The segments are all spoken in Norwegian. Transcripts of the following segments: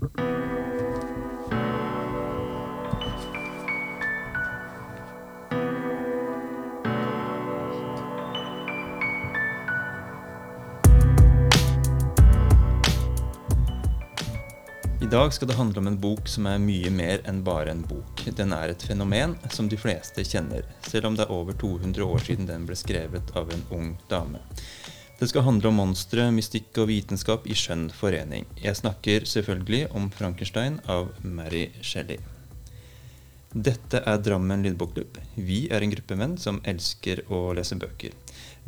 I dag skal det handle om en bok som er mye mer enn bare en bok. Den er et fenomen som de fleste kjenner, selv om det er over 200 år siden den ble skrevet av en ung dame. Det skal handle om monstre, mystikk og vitenskap i skjønn forening. Jeg snakker selvfølgelig om Frankenstein av Mary Shelley. Dette er Drammen lydbokklubb. Vi er en gruppe menn som elsker å lese bøker.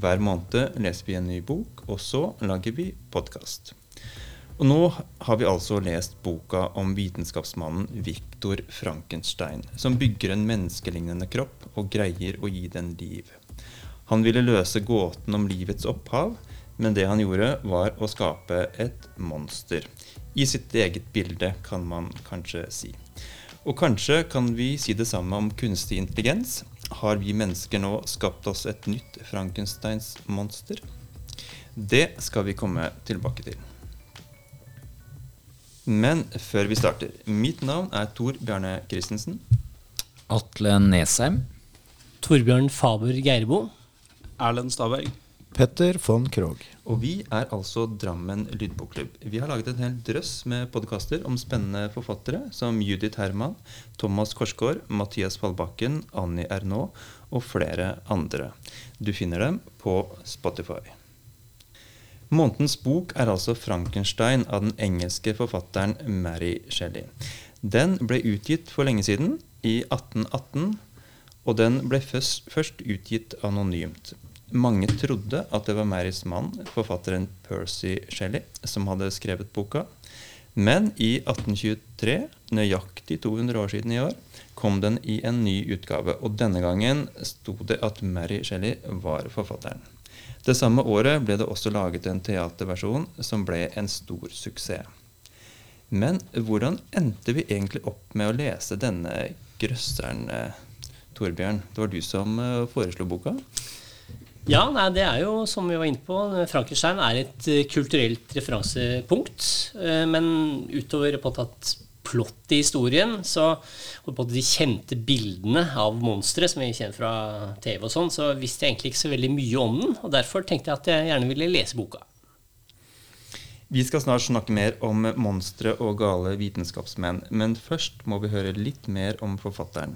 Hver måned leser vi en ny bok, og så lager vi podkast. Og nå har vi altså lest boka om vitenskapsmannen Viktor Frankenstein, som bygger en menneskelignende kropp og greier å gi den liv. Han ville løse gåten om livets opphav, men det han gjorde, var å skape et monster. I sitt eget bilde, kan man kanskje si. Og kanskje kan vi si det samme om kunstig intelligens. Har vi mennesker nå skapt oss et nytt Frankensteins monster? Det skal vi komme tilbake til. Men før vi starter Mitt navn er Tor Bjarne Christensen. Atle Nesheim. Torbjørn Faber Geirbo. Erlend Staberg. Petter von Krogh. Og vi er altså Drammen lydbokklubb. Vi har laget en hel drøss med podkaster om spennende forfattere som Judith Herman, Thomas Korsgaard, Mathias Fallbakken, Annie Ernaux og flere andre. Du finner dem på Spotify. Månedens bok er altså 'Frankenstein' av den engelske forfatteren Mary Shelley. Den ble utgitt for lenge siden, i 1818, og den ble først, først utgitt anonymt. Mange trodde at det var Marys mann, forfatteren Percy Shelley, som hadde skrevet boka. Men i 1823, nøyaktig 200 år siden i år, kom den i en ny utgave. Og denne gangen sto det at Mary Shelley var forfatteren. Det samme året ble det også laget en teaterversjon som ble en stor suksess. Men hvordan endte vi egentlig opp med å lese denne grøsseren, Torbjørn? Det var du som eh, foreslo boka? Ja, nei, det er jo som vi var inne på. Frankenstein er et eh, kulturelt referansepunkt. Eh, men utover på at plott i historien, så og på de kjente bildene av monstre som vi kjenner fra TV og sånn, så visste jeg egentlig ikke så veldig mye om den. Og derfor tenkte jeg at jeg gjerne ville lese boka. Vi skal snart snakke mer om monstre og gale vitenskapsmenn, men først må vi høre litt mer om forfatteren.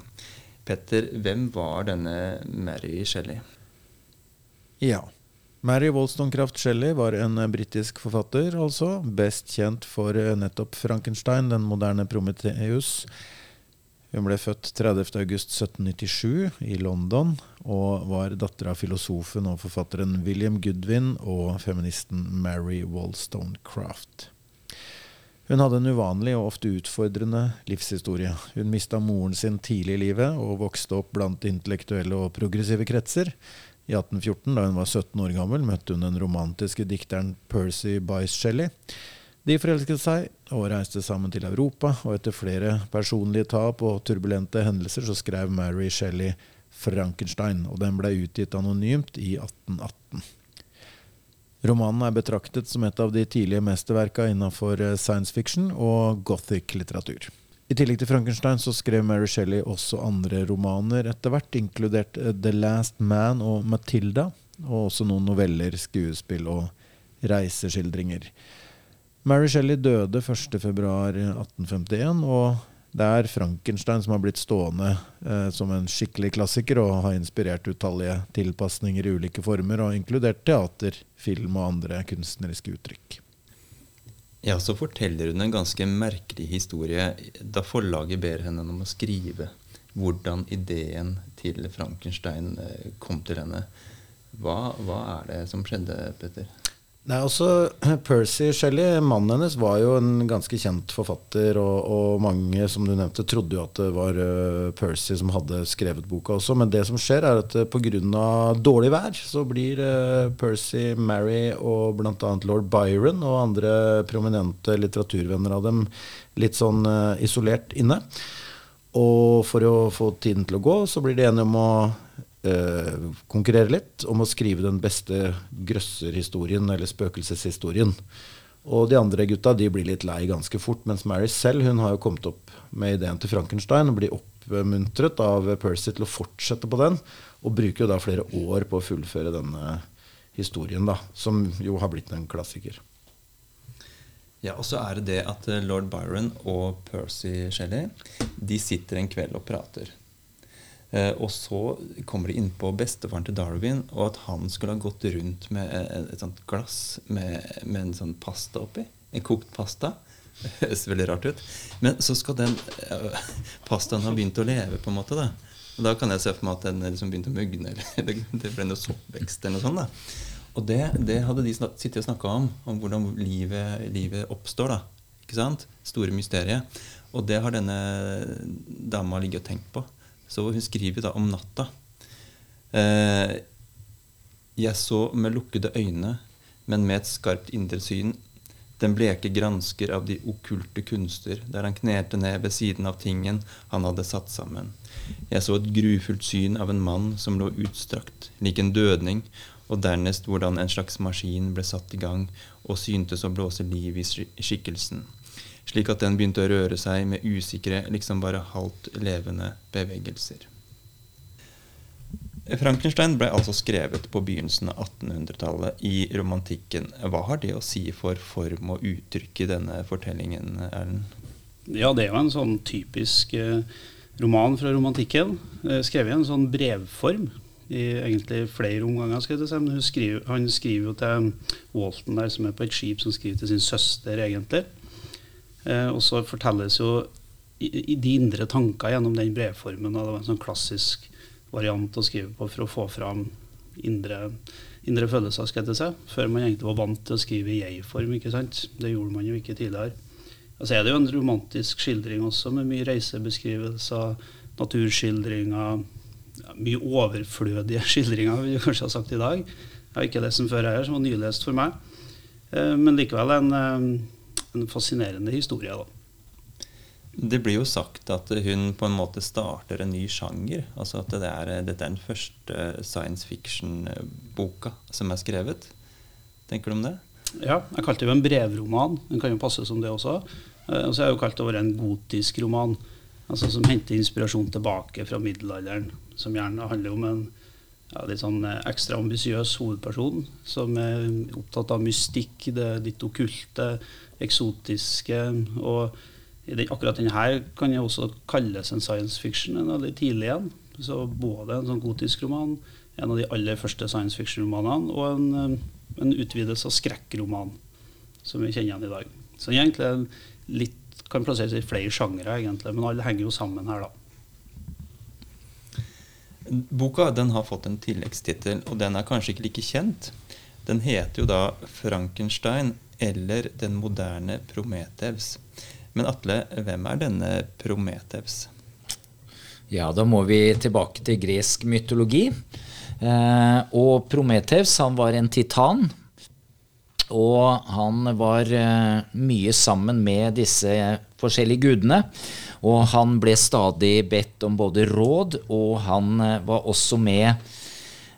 Petter, hvem var denne Mary Shelley? Ja. Mary Wollstonecraft Shelley var en britisk forfatter, altså. Best kjent for nettopp Frankenstein, den moderne Prometheus. Hun ble født 30.8.1797 i London, og var datter av filosofen og forfatteren William Goodwin og feministen Mary Wollstonecraft. Hun hadde en uvanlig og ofte utfordrende livshistorie. Hun mista moren sin tidlig i livet og vokste opp blant intellektuelle og progressive kretser. I 1814, da hun var 17 år gammel, møtte hun den romantiske dikteren Percy Bysshe Shelley. De forelsket seg og reiste sammen til Europa, og etter flere personlige tap og turbulente hendelser så skrev Mary Shelley Frankenstein, og den ble utgitt anonymt i 1818. Romanen er betraktet som et av de tidlige mesterverka innenfor science fiction og gothic-litteratur. I tillegg til Frankenstein så skrev Mary Shelley også andre romaner etter hvert, inkludert The Last Man og Matilda, og også noen noveller, skuespill og reiseskildringer. Mary Shelley døde 1.2.1851, og det er Frankenstein som har blitt stående eh, som en skikkelig klassiker og har inspirert utallige tilpasninger i ulike former, og inkludert teater, film og andre kunstneriske uttrykk. Ja, så forteller hun en ganske merkelig historie da forlaget ber henne om å skrive hvordan ideen til Frankenstein eh, kom til henne. Hva, hva er det som skjedde, Petter? Nei, altså, Percy Shelley, mannen hennes, var jo en ganske kjent forfatter, og, og, mange som du nevnte, trodde jo at det var uh, Percy som hadde skrevet boka også. Men det som skjer, er at uh, pga. dårlig vær så blir uh, Percy, Mary og bl.a. lord Byron og andre prominente litteraturvenner av dem litt sånn isolert inne. Og for å få tiden til å gå, så blir de enige om å eh, konkurrere litt om å skrive den beste grøsserhistorien, eller spøkelseshistorien. Og de andre gutta de blir litt lei ganske fort, mens Mary selv hun har jo kommet opp med ideen til Frankenstein og blir oppmuntret av Percy til å fortsette på den. Og bruker jo da flere år på å fullføre denne historien, da, som jo har blitt en klassiker. Ja, Og så er det det at eh, lord Byron og Percy Shelley de sitter en kveld og prater. Eh, og så kommer de inn på bestefaren til Darwin, og at han skulle ha gått rundt med et, et sånt glass med, med, en sånn pasta oppi. En kokt pasta. Det høres veldig rart ut. Men så skal den uh, pastaen ha begynt å leve, på en måte. da. Og da kan jeg se for meg at den liksom begynte å mugne, eller det ble noe soppvekst eller noe sånt. da. Og det, det hadde de sittet og snakka om, om hvordan livet, livet, oppstår. da, ikke sant? Store mysteriet. Og det har denne dama ligget og tenkt på. Så hun skriver da om natta. Eh, jeg så med lukkede øyne, men med et skarpt indre syn, den bleke gransker av de okkulte kunster, der han knelte ned ved siden av tingen han hadde satt sammen. Jeg så et grufullt syn av en mann som lå utstrakt, lik en dødning, og dernest hvordan en slags maskin ble satt i gang og syntes å blåse liv i skikkelsen, slik at den begynte å røre seg med usikre, liksom bare halvt levende bevegelser. Frankenstein ble altså skrevet på begynnelsen av 1800-tallet i romantikken. Hva har det å si for form og uttrykk i denne fortellingen, Erlend? Ja, det er jo en sånn typisk eh, roman fra romantikken. Eh, skrevet i en sånn brevform i egentlig flere omganger. skal jeg si. Men skriver, han skriver jo til Walton, der, som er på et skip, som skriver til sin søster, egentlig. Eh, og så fortelles jo i, i, de indre tanker gjennom den brevformen. Og det var en sånn klassisk variant å skrive på for å få fram indre, indre følelser, skal jeg si. Før man egentlig var vant til å skrive i jeg-form. ikke sant? Det gjorde man jo ikke tidligere. Og så er det jo en romantisk skildring også, med mye reisebeskrivelser, naturskildringer mye overflødige skildringer, vil jeg kanskje ha sagt i dag. Jeg har ikke lest den før her, som var nylest for meg. Eh, men likevel en, eh, en fascinerende historie. da. Det blir jo sagt at hun på en måte starter en ny sjanger. altså at det er, Dette er den første science fiction-boka som er skrevet. Tenker du om det? Ja, jeg kalte det jo en brevroman. Den kan jo passe som det også. Eh, og så har jeg jo kalt det over en gotisk roman. Altså Som henter inspirasjon tilbake fra middelalderen som gjerne handler om en ja, litt sånn eh, ekstra ambisiøs hovedperson som er opptatt av mystikk, det litt okkulte, eksotiske. Og akkurat denne kan jeg også kalles en science fiction, en veldig tidlig en. Så både en sånn gotisk roman, en av de aller første science fiction-romanene, og en, eh, en utvidelse av skrekkroman, som vi kjenner igjen i dag. Så egentlig litt, kan plasseres i flere sjangere, egentlig, men alle henger jo sammen her, da. Boka den har fått en tilleggstittel, og den er kanskje ikke like kjent. Den heter jo da 'Frankenstein' eller 'Den moderne Prometheus'. Men Atle, hvem er denne Prometheus? Ja, da må vi tilbake til gresk mytologi. Eh, og Prometheus han var en titan. Og han var eh, mye sammen med disse forskjellige gudene. Og han ble stadig bedt om både råd, og han eh, var også med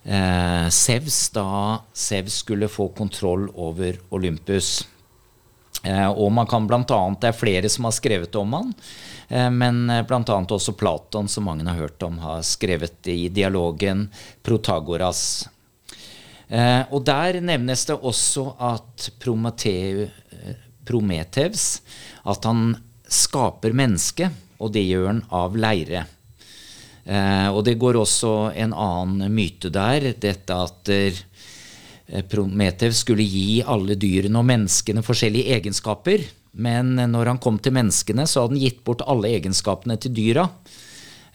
eh, Sevs da Sevs skulle få kontroll over Olympus. Eh, og man kan blant annet, Det er flere som har skrevet om han, eh, men eh, bl.a. også Platon, som mange har hørt om, har skrevet i dialogen Protagoras. Eh, og der nevnes det også at Prometheus at han skaper mennesket, og det gjør han av leire. Eh, og det går også en annen myte der, dette at eh, Prometheus skulle gi alle dyrene og menneskene forskjellige egenskaper. Men når han kom til menneskene, så hadde han gitt bort alle egenskapene til dyra.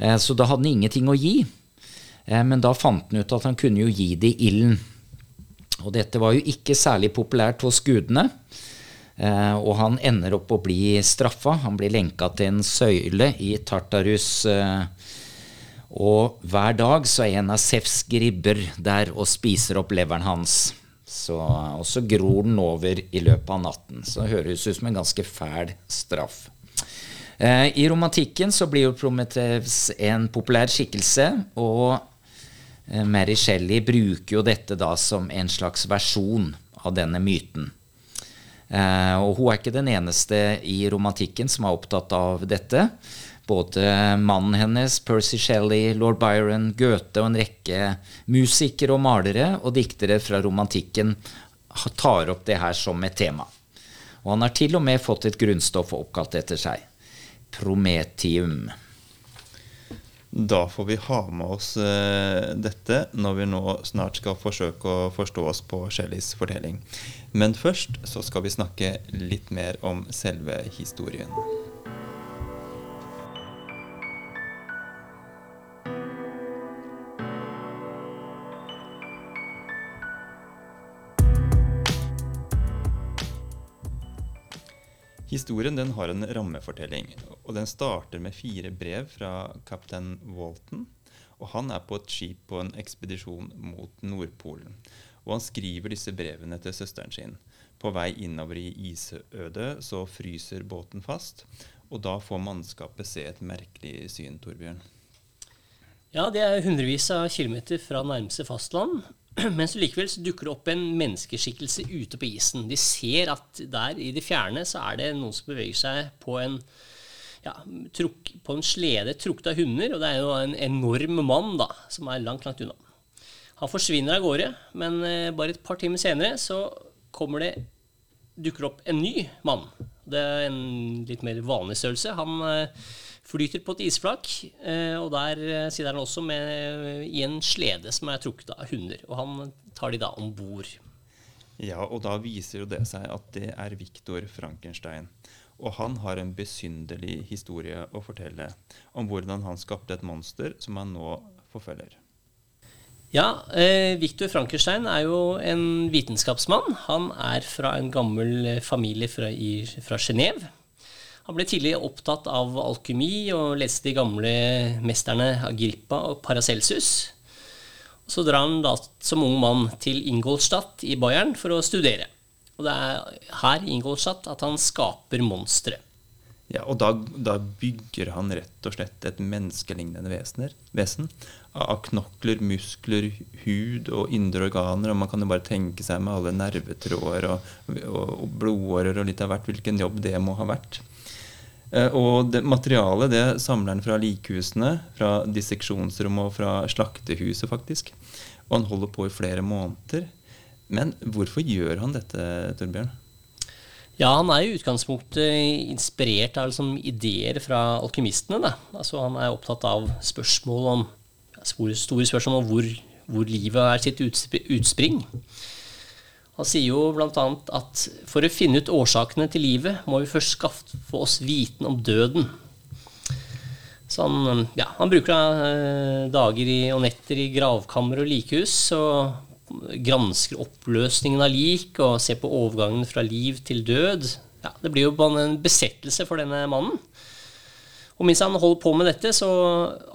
Eh, så da hadde han ingenting å gi. Eh, men da fant han ut at han kunne jo gi det ilden. Og dette var jo ikke særlig populært hos gudene. Eh, og han ender opp å bli straffa. Han blir lenka til en søyle i Tartarus. Eh, og hver dag så er en av Sefs gribber der og spiser opp leveren hans. Så, og så gror den over i løpet av natten. Så det høres ut som en ganske fæl straff. Eh, I romantikken så blir jo Prometheus en populær skikkelse. Og Mary Shelley bruker jo dette da som en slags versjon av denne myten. Eh, og hun er ikke den eneste i romantikken som er opptatt av dette. Både mannen hennes, Percy Shelley, lord Byron, Goethe og en rekke musikere og malere og diktere fra romantikken tar opp det her som et tema. Og han har til og med fått et grunnstoff oppkalt etter seg. Prometium. Da får vi ha med oss uh, dette når vi nå snart skal forsøke å forstå oss på Shelleys fortelling. Men først så skal vi snakke litt mer om selve historien. Historien den har en rammefortelling, og den starter med fire brev fra kaptein Walton. Og han er på et skip på en ekspedisjon mot Nordpolen. Og han skriver disse brevene til søsteren sin. På vei innover i isødet så fryser båten fast, og da får mannskapet se et merkelig syn, Torbjørn. Ja, det er hundrevis av kilometer fra nærmeste fastland. Men så likevel så dukker det opp en menneskeskikkelse ute på isen. De ser at der i det fjerne så er det noen som beveger seg på en, ja, truk, på en slede trukket av hunder. Og det er jo en enorm mann da, som er langt, langt unna. Han forsvinner av gårde, men eh, bare et par timer senere så kommer det, dukker opp en ny mann. Det er en litt mer vanlig størrelse. Han eh, flyter på et isflak, eh, og der eh, sitter han også med, i en slede som er trukket av hunder. Og han tar de da om bord. Ja, og da viser jo det seg at det er Viktor Frankenstein. Og han har en besynderlig historie å fortelle om hvordan han skapte et monster som han nå forfølger. Ja, eh, Viktor Frankenstein er jo en vitenskapsmann. Han er fra en gammel familie fra, fra Genéve. Han ble tidlig opptatt av alkymi og leste de gamle mesterne Agrippa og Paracelsus. Så drar han da som ung mann til Ingolstadt i Bayern for å studere. Og det er her i Ingolstadt at han skaper monstre. Ja, og da, da, bygger han rett og slett et menneskelignende vesener, vesen av knokler, muskler, hud og indre organer. Og man kan jo bare tenke seg med alle nervetråder og, og, og blodårer og litt av hvert hvilken jobb det må ha vært. Eh, og det, materialet det samler han fra likhusene, fra disseksjonsrommet og fra slaktehuset, faktisk. Og han holder på i flere måneder. Men hvorfor gjør han dette, Torbjørn? Ja, Han er i utgangspunktet inspirert av liksom, ideer fra alkymistene. Altså, han er opptatt av spørsmål om, store, spørsmål om hvor, hvor livet er sitt utspring. Han sier jo bl.a. at for å finne ut årsakene til livet, må vi først skaffe oss viten om døden. Så han, ja, han bruker da, dager i, og netter i gravkammer og likhus og gransker oppløsningen av lik og ser på overgangen fra liv til død. Ja, det blir jo en besettelse for denne mannen. Og mens han holder på med dette, så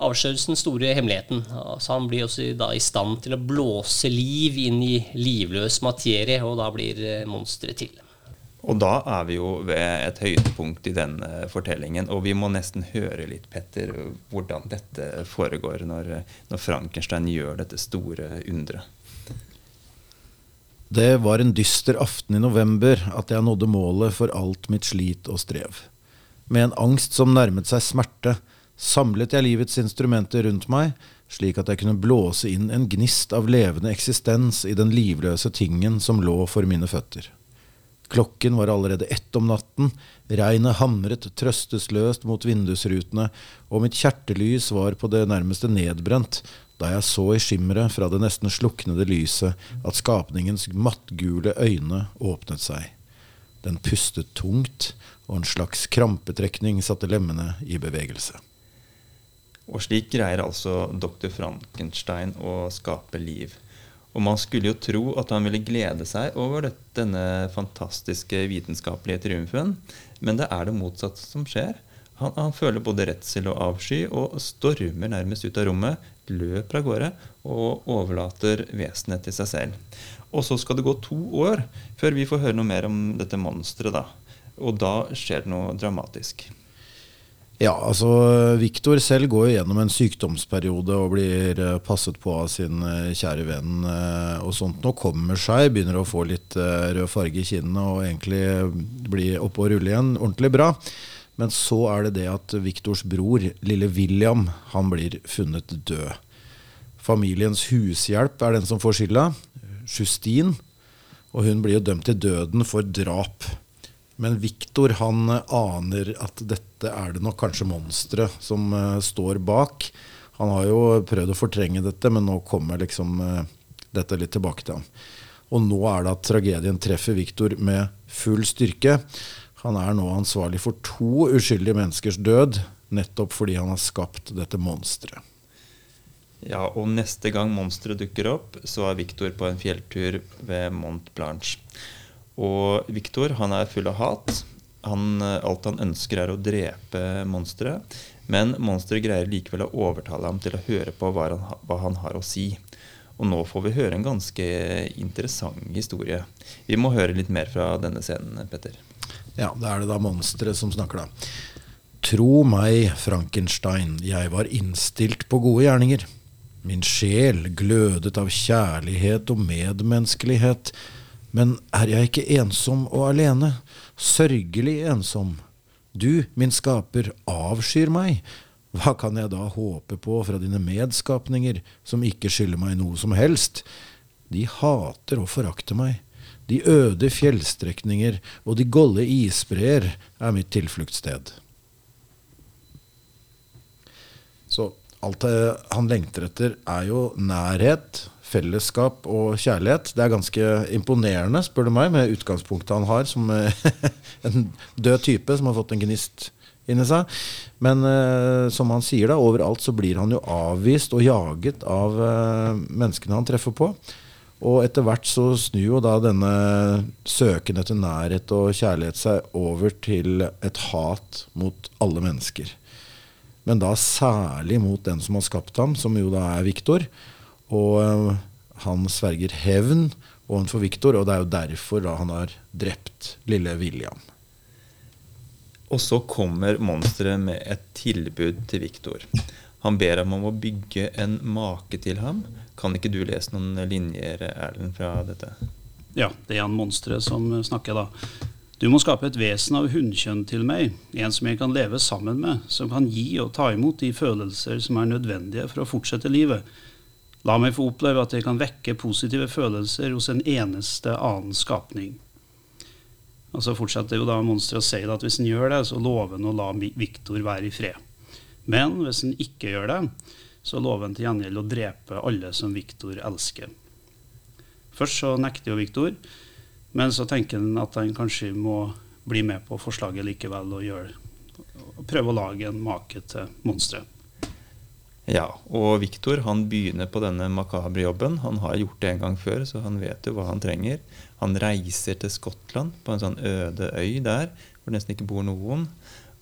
avsløres den store hemmeligheten. Altså han blir også da i stand til å blåse liv inn i livløs materie, og da blir eh, monsteret til. Og da er vi jo ved et høydepunkt i denne fortellingen. Og vi må nesten høre litt, Petter, hvordan dette foregår når, når Frankenstein gjør dette store underet. Det var en dyster aften i november at jeg nådde målet for alt mitt slit og strev. Med en angst som nærmet seg smerte, samlet jeg livets instrumenter rundt meg, slik at jeg kunne blåse inn en gnist av levende eksistens i den livløse tingen som lå for mine føtter. Klokken var allerede ett om natten, regnet hamret trøstesløst mot vindusrutene, og mitt kjertelys var på det nærmeste nedbrent da jeg så i skimmeret fra det nesten sluknede lyset at skapningens mattgule øyne åpnet seg. Den pustet tungt, og en slags krampetrekning satte lemmene i bevegelse. Og slik greier altså dr. Frankenstein å skape liv. Og man skulle jo tro at han ville glede seg over denne fantastiske vitenskapelige triumfen, men det er det motsatte som skjer. Han, han, føler både redsel og avsky og stormer nærmest ut av rommet, løper av gårde og overlater vesenet til seg selv. Og så skal det gå to år før vi får høre noe mer om dette monsteret. Og da skjer det noe dramatisk. Ja, altså Viktor selv går jo gjennom en sykdomsperiode og blir eh, passet på av sin eh, kjære venn eh, og sånt. Nå kommer seg, begynner å få litt rød farge i kinnene og egentlig bli oppe og rulle igjen ordentlig bra. Men så er det det at Viktors bror, lille William, han blir funnet død. Familiens hushjelp er den som får skylda, Justine. Og hun blir jo dømt til døden for drap. Men Viktor han eh, aner at dette er det nok kanskje monsteret som uh, står bak. Han har jo prøvd å fortrenge dette, men nå kommer liksom uh, dette litt tilbake til ham. Og nå er det at tragedien treffer Viktor med full styrke. Han er nå ansvarlig for to uskyldige menneskers død, nettopp fordi han har skapt dette monsteret. Ja, og neste gang monsteret dukker opp, så er Viktor på en fjelltur ved Mont Blanche. Og Viktor han er full av hat. Han, alt han ønsker, er å drepe monsteret. Men monsteret greier likevel å overtale ham til å høre på hva han, hva han, har å si. Og nå får vi høre en ganske interessant historie. Vi må høre litt mer fra denne scenen, Petter. Ja, det er det da monsteret som snakker, da. Tro meg, Frankenstein, jeg var innstilt på gode gjerninger. Min sjel glødet av kjærlighet og medmenneskelighet men er jeg ikke ensom og alene, sørgelig ensom? Du, min skaper, avskyr meg. Hva kan jeg da håpe på fra dine medskapninger, som ikke skylder meg noe som helst? De hater og forakter meg. De øde fjellstrekninger og de golde isbreer er mitt tilfluktssted. Så alt han lengter etter, er jo nærhet, fellesskap og kjærlighet. Det er ganske imponerende, spør du meg, med utgangspunktet han har som eh, en død type som har fått en gnist inni seg. Men uh, som han sier, da, overalt så blir han jo avvist og jaget av uh, menneskene han treffer på. Og etter hvert så snur jo da denne søken etter nærhet og kjærlighet seg over til et hat mot alle mennesker. Men da særlig mot den som har skapt ham, som jo da er Viktor. Og uh, han sverger hevn overfor Viktor, og det er jo derfor da han har drept lille William. Og så kommer monsteret med et tilbud til Viktor. Han ber ham om å bygge en make til ham. Kan ikke du lese noen linjer, Erlend, fra dette? Ja, det er en monstre som snakker, da. Du må skape et vesen av hunnkjønn til meg, en som jeg kan leve sammen med, som kan gi og ta imot de følelser som er nødvendige for å fortsette livet. La meg få oppleve at jeg kan vekke positive følelser hos en eneste annen skapning. Og Så fortsetter jo da monsteret å si at hvis han gjør det, så lover han å la Viktor være i fred. Men hvis han ikke gjør det, så lover han til gjengjeld å drepe alle som Viktor elsker. Først så nekter jo Viktor, men så tenker han at han kanskje må bli med på forslaget likevel og, gjøre, prøve å lage en make til monsteret. Ja, og Viktor begynner på denne makabre jobben. Han har gjort det en gang før, så han vet jo hva han trenger. Han reiser til Skottland, på en sånn øde øy der, hvor det nesten ikke bor noen,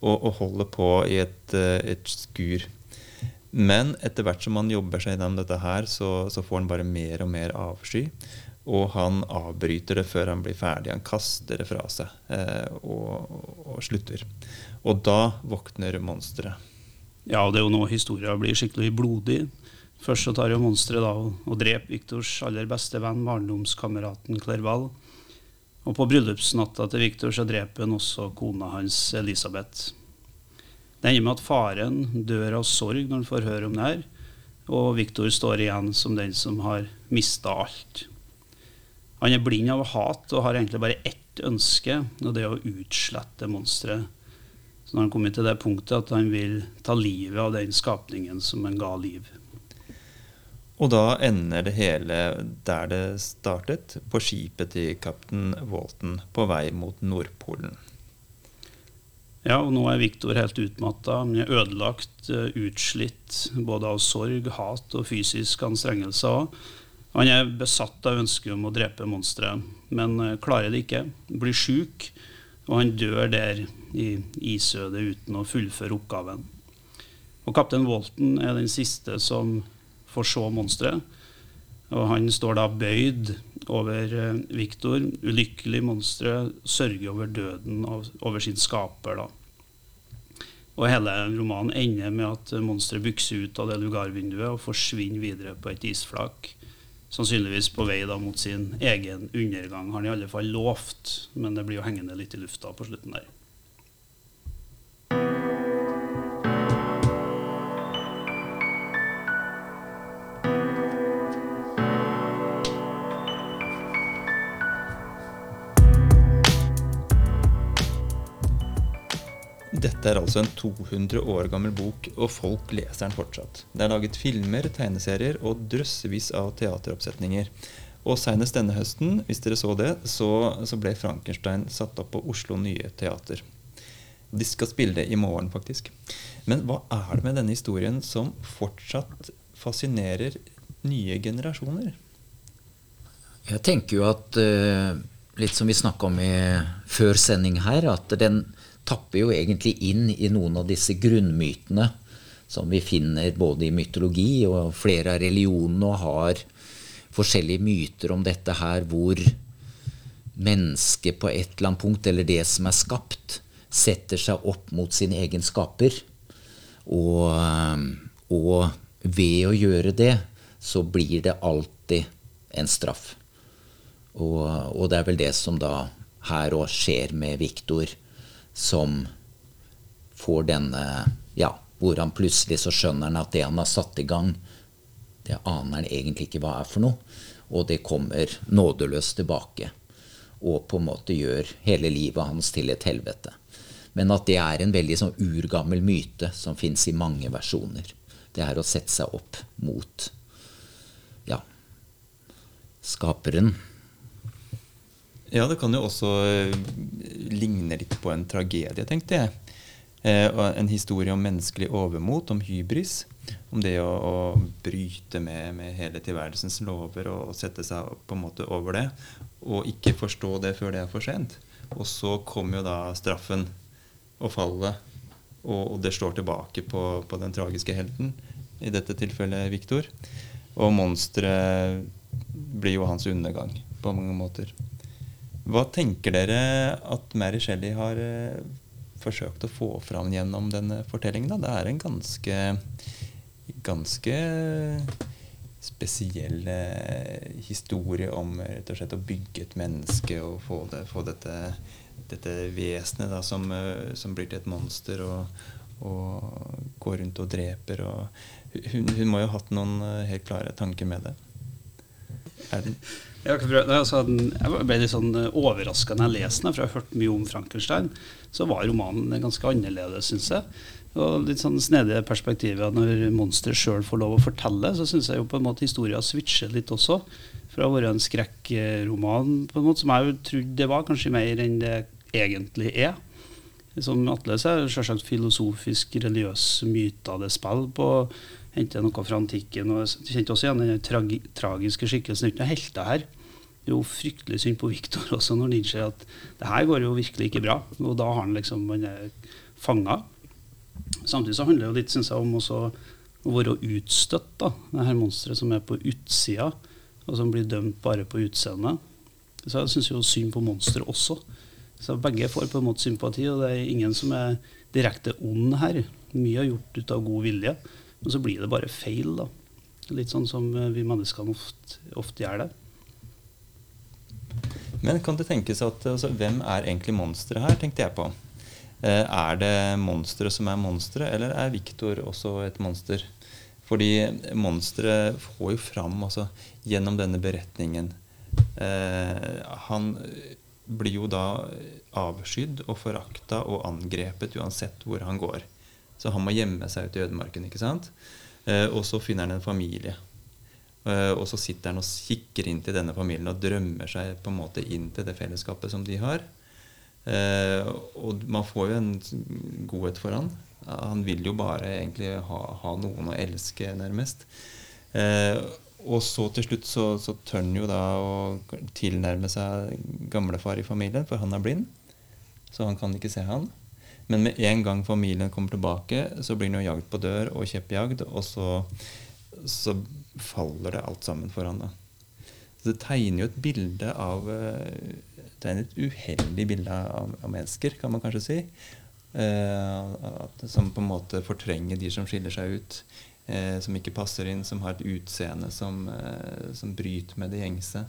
og, og holder på i et, eh, et, skur. Men etter hvert som han jobber seg gjennom dette her, så, så, får han bare mer og mer avsky. Og han avbryter det før han blir ferdig. Han kaster det fra seg eh, og, og slutter. Og da våkner monsteret. Ja, og det er jo nå historia blir skikkelig blodig. Først så tar jo monsteret da og dreper Viktors aller beste venn, barndomskameraten Clerval. Og på bryllupsnatta til Viktor så dreper han også kona hans Elisabeth. Det ender med at faren dør av sorg når han får høre om det her, og Viktor står igjen som den som har mista alt. Han er blind av hat og har egentlig bare ett ønske, og det er å utslette monsteret så når han kommer til det punktet at han vil ta livet av den skapningen som han ga liv. Og da ender det hele der det startet, på skipet til kaptein Walton på vei mot Nordpolen. Ja, og nå er Viktor helt utmatta. Ødelagt, eh, utslitt både av sorg, hat og fysisk anstrengelse. Han er besatt av ønsket om å drepe monsteret, men eh, klarer det ikke. Blir sjuk, og han dør der i isødet uten å fullføre oppgaven. Og Kaptein Walton er den siste som får se monsteret. Og han står da bøyd over eh, Viktor. Ulykkelig monsteret sørger over døden over sin skaper. da. Og hele romanen ender med at monsteret bykser ut av det lugarvinduet og forsvinner videre på et isflak. Sannsynligvis på vei da mot sin egen undergang, har han i alle fall lovt. Men det blir jo hengende litt i lufta på slutten der. Dette er altså en 200 år gammel bok, og folk leser den fortsatt. Det er laget filmer, tegneserier og drøssevis av teateroppsetninger. Og seinest denne høsten, hvis dere så det, så, så, ble Frankenstein satt opp på Oslo Nye Teater. De skal spille det i morgen, faktisk. Men hva er det med denne historien som fortsatt fascinerer nye generasjoner? Jeg tenker jo at, eh, litt som vi snakka om i, før sending her, at den tapper jo egentlig inn i noen av disse grunnmytene som vi finner både i mytologi og flere av religionene, og har forskjellige myter om dette her hvor mennesket på et eller annet punkt, eller det som er skapt, setter seg opp mot sin egen skaper. Og, og ved å gjøre det, så blir det alltid en straff. Og, og det er vel det som da her òg skjer med Viktor som får denne Ja, hvor han plutselig så skjønner han at det han har satt i gang, det aner han egentlig ikke hva er for noe. Og det kommer nådeløst tilbake. Og på en måte gjør hele livet hans til et helvete. Men at det er en veldig sånn urgammel myte som fins i mange versjoner. Det er å sette seg opp mot ja, skaperen. Ja, det kan jo også eh, ligne litt på en tragedie, tenkte jeg. Eh, en historie om menneskelig overmot, om hybris. Om det å, å bryte med, med, hele tilværelsens lover og, og sette seg på en måte over det. Og ikke forstå det før det er for sent. Og så kommer jo da straffen og fallet, og, og det slår tilbake på, på, den tragiske helten. I dette tilfellet Viktor. Og monsteret blir jo hans undergang på mange måter. Hva tenker dere at Mary Shelley har eh, forsøkt å få fram gjennom denne fortellingen? Da? Det er en ganske, ganske spesiell eh, historie om rett og slett å bygge et menneske og få, det, få dette, dette vesenet da, som, eh, som, blir til et monster og, og går rundt og dreper. Og hun, hun, må jo ha hatt noen helt klare tanker med det. Er den jeg, altså, ble litt sånn eh, overraska når jeg leste den, for jeg har hørt mye om Frankenstein. Så var romanen ganske annerledes, syns jeg. Og litt sånn snedige perspektiver når monsteret sjøl får lov å fortelle, så syns jeg jo på en måte historien switcher litt også. Fra å være en skrekkroman, på en måte, som jeg jo trodde det var, kanskje mer enn det egentlig er. Som Atle er selvsagt filosofisk, religiøs myte av det spill på hente noe fra antikken. og kjente også igjen den tragi, tragiske skikkelsen. Det er ikke noen helter her. Det er jo fryktelig synd på Viktor også, når han innser at det her går jo virkelig ikke bra. Og da har han liksom han er fanga. Samtidig så handler det jo litt synes jeg, om også å være utstøtt. da, Det her monsteret som er på utsida, og som blir dømt bare på utseendet. Så jeg syns jo synd på monsteret også. Så begge får på en måte sympati, og det er ingen som er direkte ond her. Mye er gjort ut av god vilje. Men så blir det bare feil, da. Litt sånn som eh, vi mennesker ofte, ofte gjør det. Men kan det tenkes at altså, Hvem er egentlig monsteret her, tenkte jeg på. Eh, er det monsteret som er monsteret, eller er Viktor også et monster? Fordi monsteret får jo fram altså, gjennom denne beretningen eh, Han blir jo da avskydd og forakta og angrepet uansett hvor han går. Så han må gjemme seg ute i ødemarken. ikke sant? Eh, og så finner han en familie. Eh, og så sitter han og kikker inn til denne familien og drømmer seg på en måte inn til det fellesskapet som de har. Eh, og man får jo en godhet for han. Han vil jo bare egentlig ha, ha noen å elske, nærmest. Og så til slutt så, så tør han jo da å tilnærme seg gamlefar i familien, for han er blind. Så han kan ikke se han. Men med en gang familien kommer tilbake, så blir han jo jagd på dør og kjeppjagd, og så, så faller det alt sammen for han da. Så det tegner jo et bilde av eh, Det et uheldig bilde av, av, mennesker, kan man kanskje si. Eh, som på en måte fortrenger de som skiller seg ut. Eh, som ikke passer inn, som har et utseende som, eh, som bryter med det gjengse.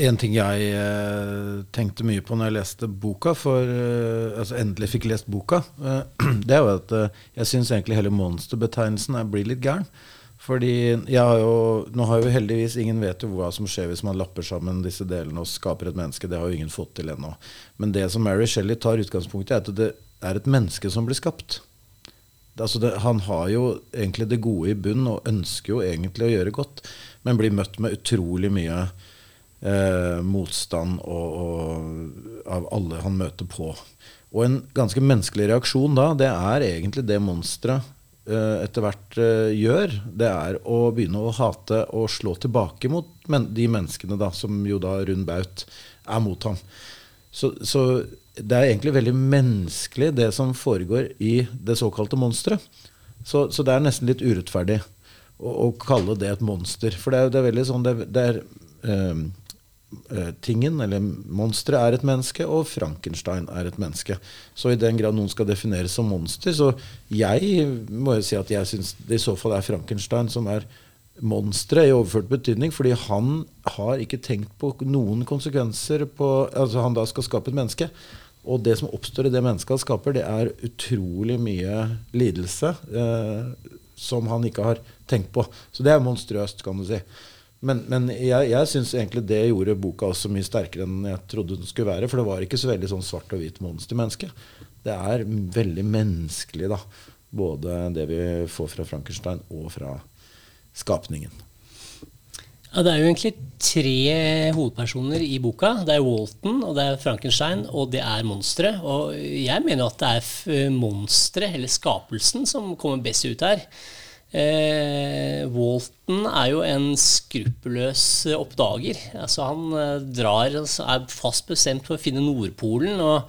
En ting jeg eh, tenkte mye på når jeg leste boka, for eh, altså endelig fikk lest boka, eh, det er jo at jeg syns egentlig hele monsterbetegnelsen er- blir litt gæren. Fordi jeg har jo, Nå har jo heldigvis ingen vet jo hva som skjer hvis man lapper sammen disse delene og skaper et menneske. Det har jo ingen fått til ennå. Men det som Mary Shelley tar utgangspunkt i, er at det er et menneske som blir skapt. Altså det, han har jo egentlig det gode i bunn og ønsker jo egentlig å gjøre godt, men blir møtt med utrolig mye eh, motstand og, og, av alle han møter på. Og en ganske menneskelig reaksjon da, det er egentlig det monsteret eh, etter hvert eh, gjør. Det er å begynne å hate og slå tilbake mot men de menneskene da, som jo da Rund Baut er mot ham. Så, så det er egentlig veldig menneskelig, det som foregår i det såkalte monsteret. Så, så det er nesten litt urettferdig å, å kalle det et monster. For det er, det er veldig sånn Det, det er eh, tingen, eller monsteret, er et menneske, og Frankenstein er et menneske. Så i den grad noen skal defineres som monster, så jeg må jo si at jeg syns det i så fall er Frankenstein som er monsteret i overført betydning, fordi han har ikke tenkt på noen konsekvenser på Altså han da skal skape et menneske. Og det som oppstår i det mennesket han skaper, det er utrolig mye lidelse eh, som han ikke har tenkt på. Så det er monstrøst, kan du si. Men, men jeg, jeg syns egentlig det gjorde boka også mye sterkere enn jeg trodde den skulle være. For det var ikke så veldig sånn svart og hvit monstermenneske. Det er veldig menneskelig, da. Både det vi får fra Frankenstein og fra skapningen. Ja, Det er jo egentlig tre hovedpersoner i boka. Det er Walton, og det er Frankenstein, og det er monsteret. Og jeg mener at det er monsteret, eller skapelsen, som kommer best ut her. Eh, Walton er jo en skruppelløs oppdager. Altså Han eh, drar, altså, er fast bestemt på å finne Nordpolen. og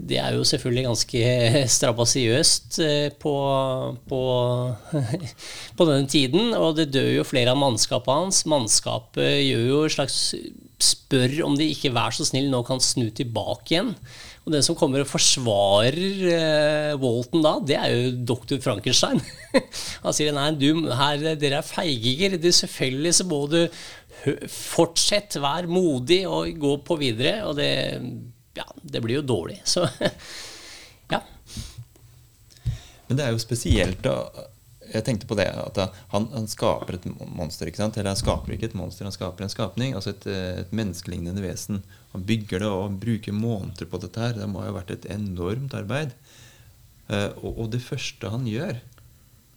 det er jo selvfølgelig ganske strabasiøst eh, på, på, på denne tiden. Og det dør jo flere av mannskapet hans. Mannskapet gjør jo et slags spør om de ikke vær så snill nå kan snu tilbake igjen. Og den som kommer og forsvarer eh, Walton da, det er jo doktor Frankenstein. Han sier nei, du, her, dere er feiginger. Det, selvfølgelig så må du fortsett, vær modig og gå på videre. Og det, ja, det blir jo dårlig. Så ja. Men det er jo spesielt da Jeg tenkte på det at han, han skaper et monster. ikke sant? Eller han skaper ikke et monster, han skaper en skapning. Altså et, eh, et menneskelignende vesen. Han bygger det og bruker måneder på dette her. Det må ha vært et enormt arbeid. Eh, og, og det første han gjør,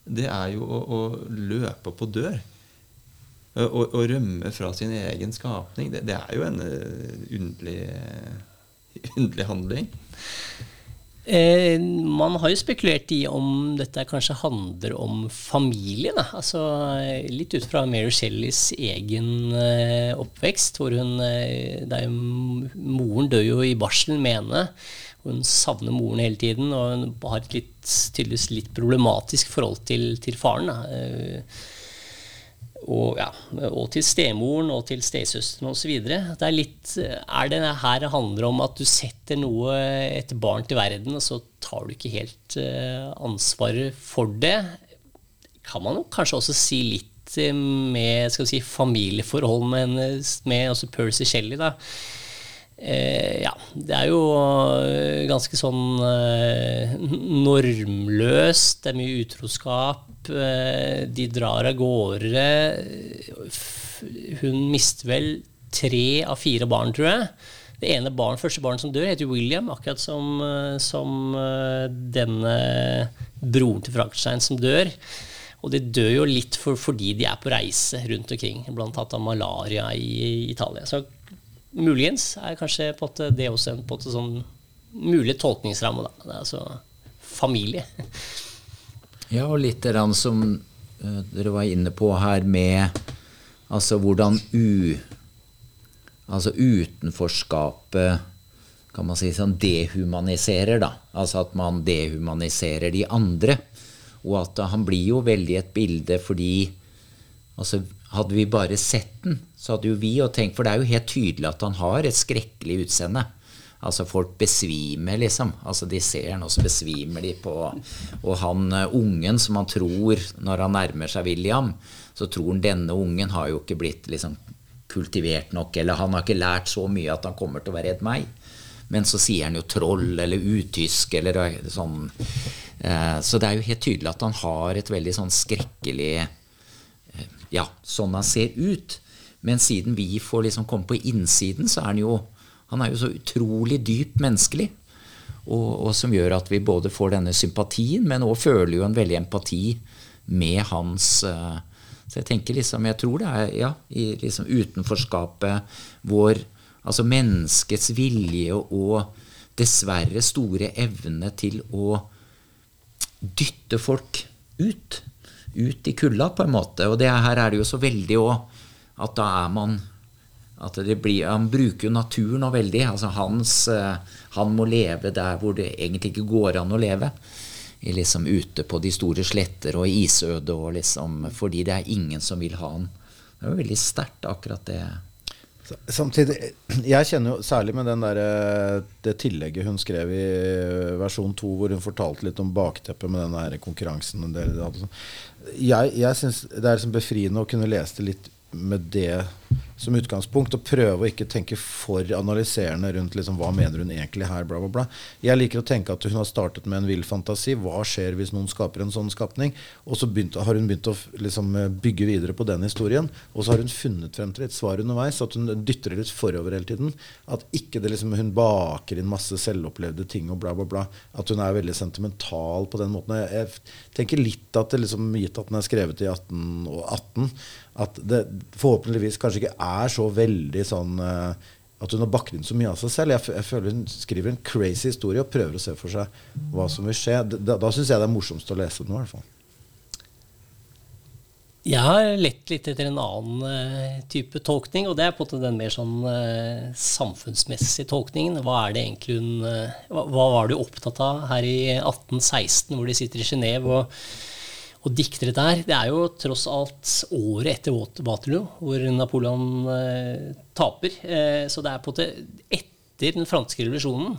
det er jo å, å løpe på dør. Å rømme fra sin egen skapning. Det, det er jo en eh, underlig, eh, underlig handling. Eh, man har jo spekulert i om dette kanskje handler om familien. Altså, eh, litt ut fra Mary Shelleys egen eh, oppvekst. hvor hun, eh, jo, Moren dør jo i barselen med henne. Hun savner moren hele tiden og hun har et litt, tydeligvis litt problematisk forhold til, til faren. Da. Eh, og, ja, og til stemoren og til stesøsteren osv. Det er Er det her det handler om at du setter noe, et barn til verden, og så tar du ikke helt eh, ansvaret for det? Kan man kanskje også si litt eh, med skal vi si, familieforhold med, med Percy Shelley, da. Eh, ja, det er jo eh, ganske sånn eh, normløst. Det er mye utroskap. Eh, de drar av gårde. Hun mister vel tre av fire barn, tror jeg. Det ene barn, første barn som dør, heter William, akkurat som, eh, som eh, denne broren til Frankenstein som dør. Og de dør jo litt for, fordi de er på reise rundt omkring, blant annet av malaria i Italia. Så muligens er kanskje på at det også en på en sånn mulig tolkningsramme. Da. Det er altså familie. Ja, og litt det som eh, dere var inne på her med altså hvordan u, altså utenforskapet kan man si sånn dehumaniserer, da. Altså at man dehumaniserer de andre. Og at han blir jo veldig et bilde fordi altså Hadde vi bare sett den, så hadde jo vi jo tenkt For det er jo helt tydelig at han har et skrekkelig utseende. Altså folk besvimer, liksom. Altså De ser han, og så besvimer de på Og han uh, ungen som han tror, når han nærmer seg William, så tror han denne ungen har jo ikke blitt liksom kultivert nok, eller han har ikke lært så mye at han kommer til å være redd meg. Men så sier han jo troll eller utysk eller eh, sånn. Uh, så det er jo helt tydelig at han har et veldig sånn skrekkelig Ja, sånn han ser ut. Men siden vi får liksom komme på innsiden, så er han jo han er jo så utrolig dypt menneskelig. Og, og, som gjør at vi både får denne sympatien, men òg føler jo en veldig empati med hans uh, Så jeg tenker liksom Jeg tror det er ja, i liksom utenforskapet vår Altså menneskets vilje og dessverre store evne til å dytte folk ut. Ut i kulda, på en måte. Og det her er det jo så veldig òg at da er man at det blir, Han bruker jo naturen nå veldig. altså hans, eh, Han må leve der hvor det egentlig ikke går an å leve. Liksom ute på de store sletter og isøde og liksom, fordi det er ingen som vil ha han. Det er jo veldig sterkt, akkurat det. Samtidig, Jeg kjenner jo særlig med der, eh, det tillegget hun skrev i eh, versjon 2, hvor hun fortalte litt om bakteppet med den konkurransen. Jeg, jeg synes Det er liksom befriende å kunne lese det litt med det som utgangspunkt, og prøve å ikke tenke for analyserende rundt liksom, hva mener hun egentlig her. Bla, bla, bla. Jeg liker å tenke at hun har startet med en vill fantasi. Hva skjer hvis noen skaper en sånn skapning? Og så begynt, har hun begynt å liksom, bygge videre på den historien. Og så har hun funnet frem til et svar underveis. At hun dytter det litt forover hele tiden. At ikke det, liksom, hun baker inn masse selvopplevde ting og bla, bla, bla. At hun er veldig sentimental på den måten. Jeg, jeg tenker litt at det liksom, gitt at den er skrevet i 1818 at det forhåpentligvis kanskje ikke er så veldig sånn uh, at hun har bakket inn så mye av seg selv. Jeg, jeg, føler Hun skriver en crazy historie og prøver å se for seg hva som vil skje. Da, da syns jeg det er morsomst å lese den. i hvert fall. Jeg har lett litt etter en annen uh, type tolkning, og det er på en måte den mer sånn uh, samfunnsmessige tolkningen. Hva er det egentlig hun hva, hva, var du opptatt av her i 1816, hvor de sitter i Genéve og og diktere der. Det er jo tross alt året etter Waterloo, hvor Napoleon eh, taper. Eh, så det er på en måte etter den franske revolusjonen.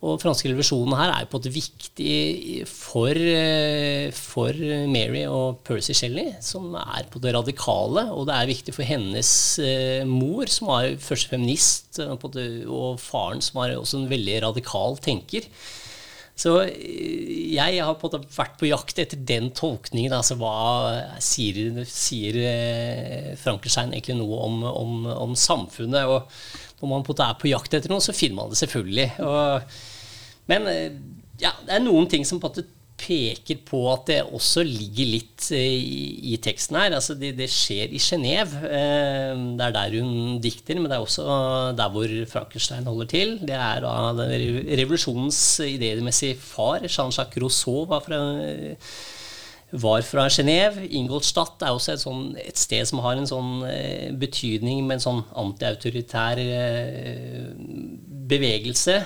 Og den franske revolusjonen her er på en måte viktig for, eh, for, Mary og Percy Shelley, som er på det radikale. Og det er viktig for hennes eh, mor, som var først feminist, og faren, som var også en veldig radikal tenker. Så eh, jeg har på en måte vært på jakt etter den tolkningen. altså Hva sier, sier eh, Frankenstein egentlig noe om, om, om, samfunnet? Og når man på en måte er på jakt etter noe, så finner man det selvfølgelig. Og, men eh, ja, det er noen ting som på en måte peker på at det også ligger litt eh, i, i teksten her. Altså det, det skjer i Genéve. Eh, det er der hun dikter, men det er også der hvor Frankenstein holder til. Det er da revolusjonens idémessige far, Jean-Jacques Rousseau, var fra var fra Genéve. Ingolstadt er også et, sånn, et, sted som har en sånn eh, betydning med en sånn antiautoritær bevegelse.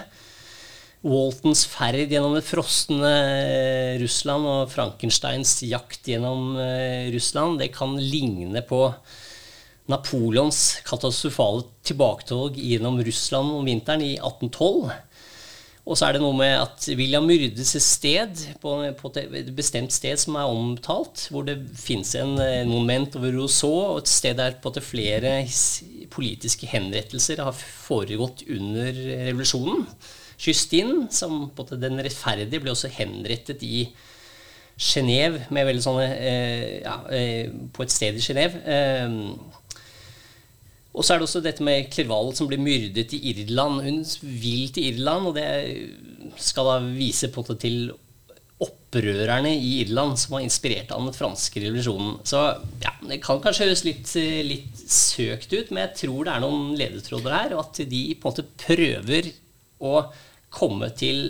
Waltons ferd gjennom det frosne eh, Russland og Frankensteins jakt gjennom eh, Russland, det kan ligne på Napoleons katastrofale tilbaketog gjennom Russland om vinteren i 1812. Og så er det noe med at William myrdes et sted, på, på et bestemt sted som er omtalt, hvor det fins en, en moment over Rousseau, og et sted der på at flere politiske henrettelser har foregått under revolusjonen. Justine, som på den rettferdige, ble også henrettet i Genéve, med veldig sånne eh, ja, eh, på et sted i Genéve. Eh, og så er det også dette med Clerval som blir myrdet i Irland. Hun vil til Irland, og det skal da vise på det til opprørerne i Irland som var inspirert av den franske revolusjonen. Så ja, det kan kanskje høres litt, litt søkt ut, men jeg tror det er noen ledetråder her, og at de på en måte prøver å komme til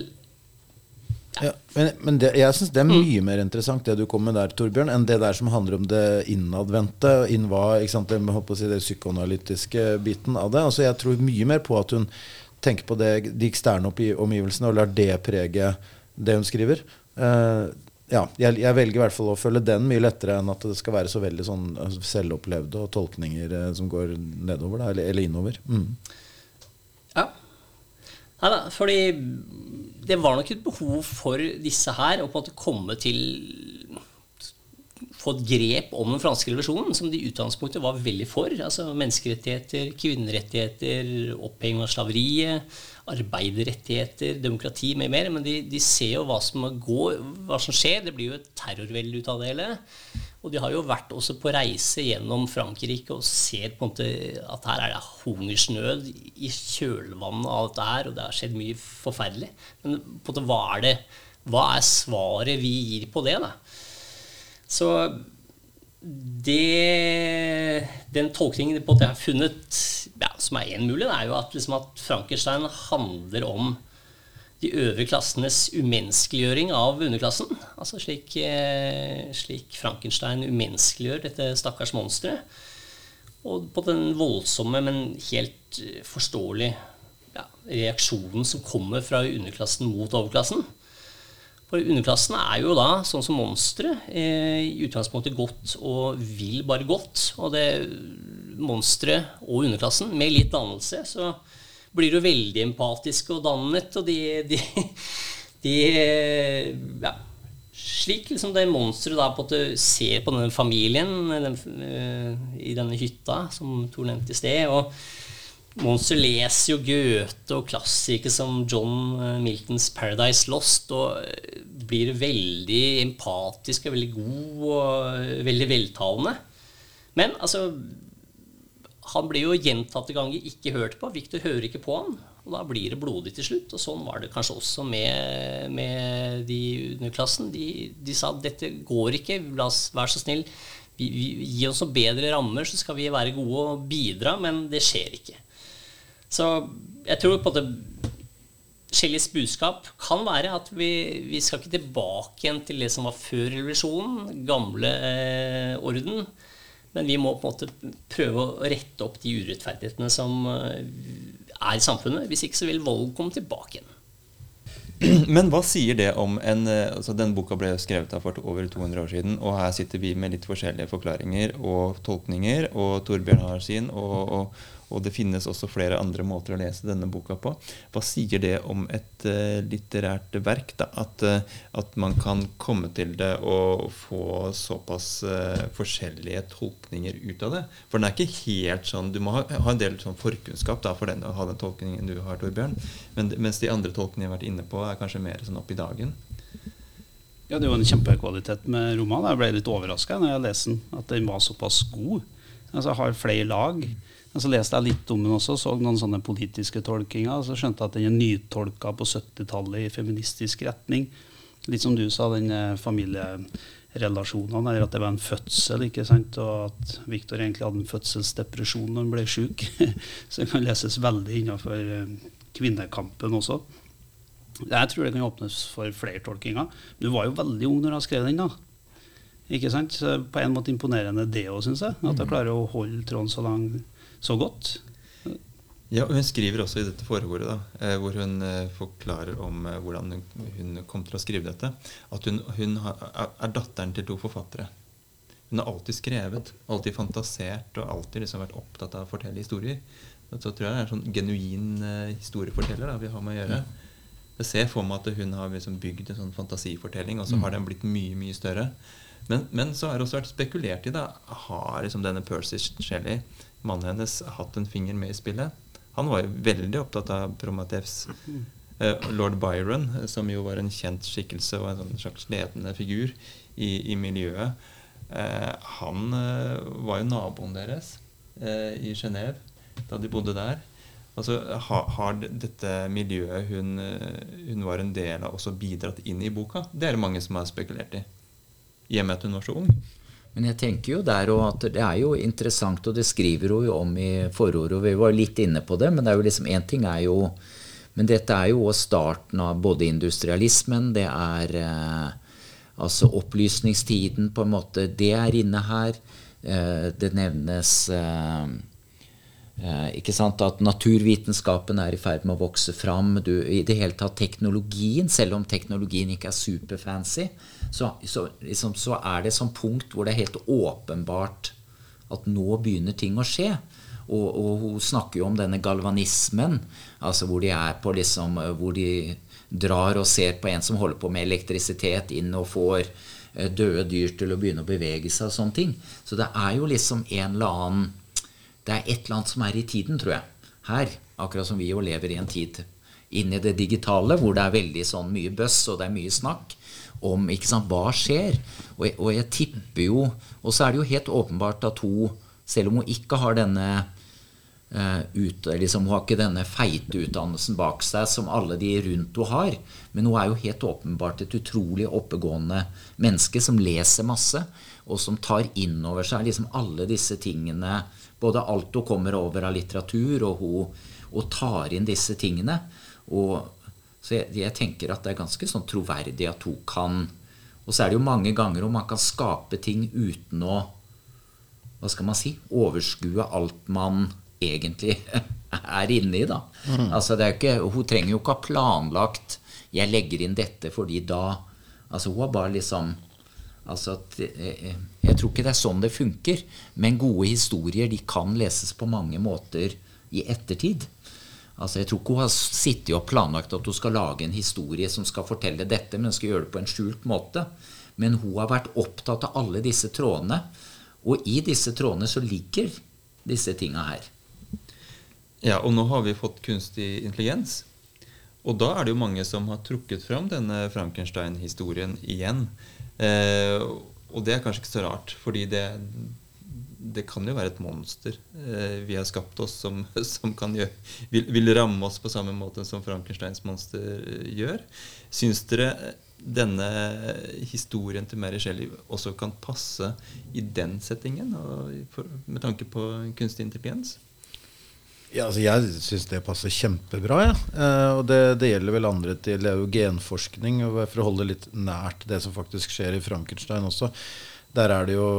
ja. men, men det, jeg syns det er mye mm. mer interessant det du kom med der, Torbjørn, enn det der som handler om det innadvendte. innva, ikke sant, det, si, det psykoanalytiske biten av det. Altså, jeg tror mye mer på at hun tenker på det, de eksterne omgivelsene og lar det prege det hun skriver. Uh, ja, jeg, jeg, velger i hvert fall å følge den mye lettere enn at det skal være så veldig sånn altså, selvopplevde og tolkninger uh, som går nedover da, eller, eller innover. Mm. Ja, Nei da, fordi det var nok et behov for disse her å på en måte komme til få et grep om den franske revolusjonen, som de i utgangspunktet var veldig for. Altså menneskerettigheter, kvinnerettigheter, oppheving av slaveriet, arbeiderrettigheter, demokrati med mer. Men de, de, ser jo hva som, går, hva som skjer. Det blir jo et terrorvelde ut av det hele. Og de har jo vært også på reise gjennom Frankrike og ser på en måte at her er det hungersnød i kjølvannet av dette her, og det har skjedd mye forferdelig. Men på en måte, hva er det hva er svaret vi gir på det? da? Så det, den tolkningen på at jeg har funnet, ja, som er én mulig, det er jo at, liksom at Frankenstein handler om de øvre klassenes umenneskeliggjøring av underklassen. Altså slik, eh, slik Frankenstein umenneskeliggjør dette stakkars monsteret. Og på den voldsomme, men helt forståelige ja, reaksjonen som kommer fra underklassen mot overklassen. For underklassen er jo da, sånn som monstre, eh, i utgangspunktet godt og vil bare godt. Og det monsteret og underklassen, med litt dannelse, så blir jo veldig empatisk og dannet. Og de, de, de ja, Slik liksom det monsteret da på at du ser på denne familien den, eh, i denne hytta, som Tor nevnte i sted. og Monster leser jo Goethe og klassikere som John eh, Miltons 'Paradise Lost' og eh, blir veldig empatisk og veldig god og veldig veltalende. Men altså Han blir jo gjentatte ganger ikke hørt på. Victor hører ikke på han. Og da blir det blodig til slutt. Og sånn var det kanskje også med, med de underklassen. De, de sa dette går ikke, la oss være så snill. Vi, vi, gi oss noen bedre rammer, så skal vi være gode og bidra. Men det skjer ikke. Så jeg tror på at Shelleys budskap kan være at vi, vi, skal ikke tilbake igjen til det som var før revolusjonen, gamle eh, orden. Men vi må på en måte prøve å rette opp de urettferdighetene som eh, er i samfunnet. Hvis ikke så vil vold komme tilbake igjen. Men hva sier det om en eh, altså Denne boka ble skrevet av for over 200 år siden, og her sitter vi med litt forskjellige forklaringer og tolkninger, og Torbjørn har sin, og, og og det finnes også flere andre måter å lese denne boka på. Hva sier det om et uh, litterært verk? Da? At, uh, at, man kan komme til det og få såpass uh, forskjellige tolkninger ut av det. For den er ikke helt sånn Du må ha, en del sånn forkunnskap da, for den, å ha den tolkningen du har, Torbjørn. Men, mens de andre tolkningene jeg har vært inne på, er kanskje mer sånn opp i dagen. Ja, Det var en kjempekvalitet med romanen. Jeg ble litt overraska når jeg leste den. At den var såpass god. Altså, jeg har flere lag. Men så leste jeg litt om den også, så noen sånne politiske tolkinger. Så skjønte jeg at den er nytolka på 70-tallet i feministisk retning. Litt som du sa, den eh, familierelasjonene, eller at det var en fødsel. ikke sant, Og at Viktor egentlig hadde en fødselsdepresjon når han ble sjuk. så det kan leses veldig innenfor eh, kvinnekampen også. Jeg tror det kan åpnes for flere tolkinger. Du var jo veldig ung når du skrev den. da. Ikke sant? Så på en måte imponerende det òg, syns jeg. At jeg mm. klarer å holde tråden så lang så godt. Ja, Hun skriver også i dette foreordet, da, eh, hvor hun eh, forklarer om eh, hvordan hun kom til å skrive dette, at hun, hun er datteren til to forfattere. Hun har alltid skrevet, alltid fantasert og alltid liksom vært opptatt av å fortelle historier. Så tror jeg det er en sånn genuin historieforteller da, vi har med å gjøre. Jeg ser for meg at hun har liksom bygd en sånn fantasifortelling, og så har mm. den blitt mye mye større. Men, men så har det også vært spekulert i det. har liksom denne Percy Shelley mannen hennes hatt en finger med i spillet. Han var jo veldig opptatt av Promathevs. Eh, lord Byron, som jo var en kjent skikkelse og en sånn slags ledende figur i, i miljøet, eh, han eh, var jo naboen deres i Genéve da de bodde der. Altså, har, har dette miljøet hun, hun, var en del av, også bidratt inn i boka? Det er det mange som har spekulert i. I og med at hun var så ung. Men jeg tenker jo der at det er jo interessant, og det skriver hun jo om i forordet, vi var litt inne på det, men det er jo liksom én ting er jo Men dette er jo starten av både industrialismen, det er eh, altså opplysningstiden, på en måte. Det er inne her. Eh, det nevnes Eh, ikke sant? At naturvitenskapen er i ferd med å vokse fram. Du, I det hele tatt teknologien, selv om teknologien ikke er superfancy, så, så, liksom, så er det sånn punkt hvor det er helt åpenbart at nå begynner ting å skje. Og, og hun snakker jo om denne galvanismen, altså hvor de er på liksom Hvor de drar og ser på en som holder på med elektrisitet, inn og får eh, døde dyr til å begynne å bevege seg og sånne ting. Så det er jo liksom en eller annen Det er et eller annet som er i tiden, tror jeg. Her. Akkurat som vi jo lever i en tid inn i det digitale, hvor det er veldig sånn mye bøss og det er mye snakk om ikke sant, hva skjer. Og jeg, og jeg tipper jo Og så er det jo helt åpenbart at hun, selv om hun ikke har denne ut, liksom, Hun har ikke denne feite utdannelsen bak seg som alle de rundt henne har. Men hun er jo helt åpenbart et utrolig oppegående menneske som leser masse, og som tar inn over seg liksom alle disse tingene. Både alt hun kommer over av litteratur, og hun og tar inn disse tingene. Og, så jeg, jeg, tenker at det er ganske sånn troverdig at hun kan Og så er det jo mange ganger hvor man kan skape ting uten å hva skal man si overskue alt man egentlig er inne i. da. Mm. Altså det er ikke, Hun trenger jo ikke ha planlagt 'jeg legger inn dette fordi da' Altså Hun har bare liksom altså at, jeg, jeg tror ikke det er sånn det funker. Men gode historier de kan leses på mange måter i ettertid. Altså, Jeg tror ikke hun har sittet og planlagt at hun skal lage en historie som skal fortelle dette, men skal gjøre det på en skjult måte. Men hun har vært opptatt av alle disse trådene. Og i disse trådene så ligger disse tinga her. Ja, og nå har vi fått kunstig intelligens. Og da er det jo mange som har trukket fram denne Frankenstein-historien igjen. Eh, og det er kanskje ikke så rart, fordi det, det kan jo være et monster eh, vi har skapt oss, som, som gjøre, vil, vil, ramme oss på samme måte som Frankensteins monster eh, gjør. Syns dere denne historien til Mary Shelley også kan passe i den settingen, med tanke på kunstig intelligens? Ja, altså jeg syns det passer kjempebra. Ja. Eh, og det, det, gjelder vel andre til Det er jo genforskning. Og for å holde litt nært det som faktisk skjer i Frankenstein også. Der er det jo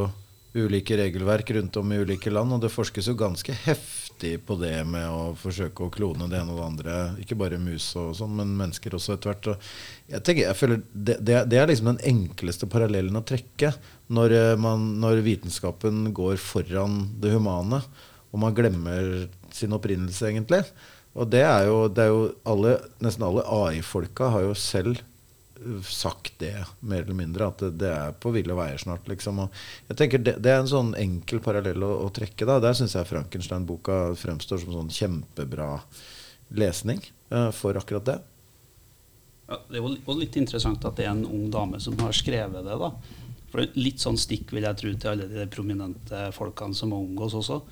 ulike regelverk rundt om i ulike land, og det forskes jo ganske heftig på det med å forsøke å klone det ene og det andre. Ikke bare mus og sånn, men mennesker også etter hvert. Jeg tenker, jeg føler det, det, det, er liksom den enkleste parallellen å trekke når, eh, man, når vitenskapen går foran det humane, og man glemmer sin opprinnelse, egentlig. Og det er jo, det er jo alle, Nesten alle AI-folka har jo selv sagt det, mer eller mindre. At det, det er på ville veier snart. Liksom. Og jeg tenker det, det, er en sånn enkel parallell å, å trekke. Da. Der syns jeg Frankenstein-boka fremstår som sånn kjempebra lesning uh, for akkurat det. Ja, det er jo litt interessant at det er en ung dame som har skrevet det. da. For Litt sånn stikk vil jeg tro til alle de prominente folkene som omgås også.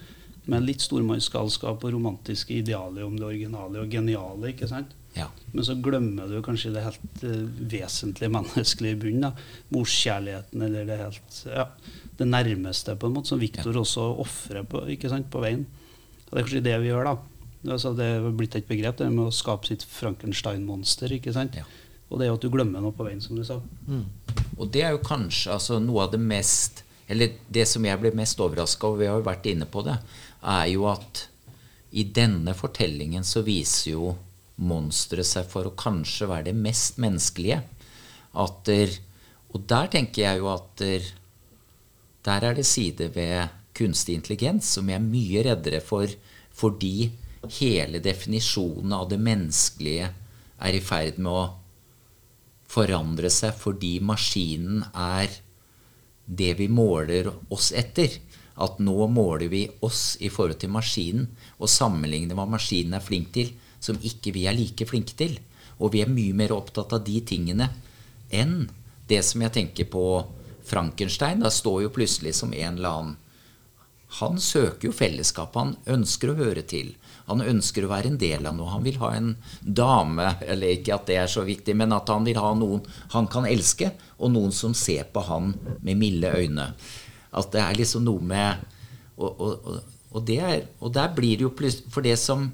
Med litt stormannsgalskap og romantiske idealer om det originale og geniale. ikke sant? Ja. Men så glemmer du kanskje det helt uh, vesentlige menneskelige i bunnen. Morskjærligheten eller det helt ja, det nærmeste, på en måte, som Viktor ja. også ofrer på, på, veien. Og det er kanskje det vi gjør, da. Altså, det er blitt et begrep, det med å skape sitt Frankenstein-monster. ikke sant? Ja. Og det er jo at du glemmer noe på veien, som du sa. Mm. Og det er jo kanskje altså, noe av det mest Eller det som jeg ble mest overraska over, vi har jo vært inne på det, er jo at i denne fortellingen så viser jo monsteret seg for å kanskje være det mest menneskelige. Der, og der tenker jeg jo at der, der er det sider ved kunstig intelligens som jeg er mye reddere for, fordi hele definisjonen av det menneskelige er i ferd med å forandre seg fordi maskinen er det vi måler oss etter. At nå måler vi oss i forhold til maskinen og sammenligner hva maskinen er flink til, som ikke vi er like flinke til. Og vi er mye mer opptatt av de tingene enn det som jeg tenker på Frankenstein. Da står jo plutselig som en eller annen Han søker jo fellesskapet. Han ønsker å høre til. Han ønsker å være en del av noe. Han vil ha en dame, eller ikke at det er så viktig, men at han vil ha noen han kan elske, og noen som ser på han med milde øyne. At det er liksom noe med Og, og, og, og er, der blir det jo plutselig For det som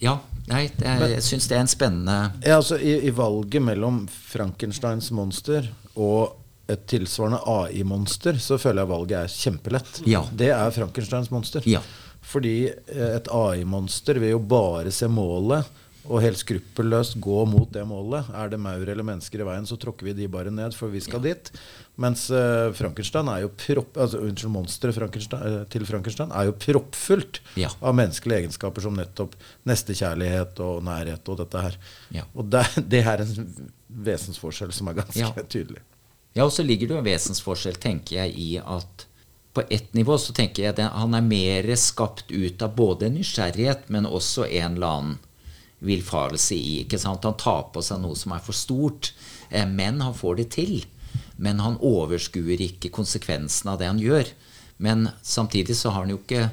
ja. Nei, er, jeg syns det er en spennende ja, altså, i, i, valget mellom Frankensteins monster og et tilsvarende AI-monster, så føler jeg valget er kjempelett. Ja. Det er Frankensteins monster. Ja. Fordi et AI-monster vil jo bare se målet og helt skruppelløst gå mot det målet. Er det maur eller mennesker i veien, så tråkker vi de bare ned, for vi skal dit. Mens uh, Frankenstein er jo propp, altså, unnskyld, monsteret Frankenstein, eh, til Frankenstein er jo proppfullt Ja. av menneskelige egenskaper som nettopp nestekjærlighet og nærhet og dette her. Ja. Og det, det er en vesensforskjell som er ganske Ja. tydelig. Ja, og så ligger det jo en vesensforskjell, tenker jeg, i at på ett nivå så tenker jeg at han er mer skapt ut av både nysgjerrighet, men også en eller annen villfarelse i. ikke sant? Han tar på seg noe som er for stort, eh, men han får det til. Men han overskuer ikke konsekvensen av det han gjør. Men samtidig så har han jo ikke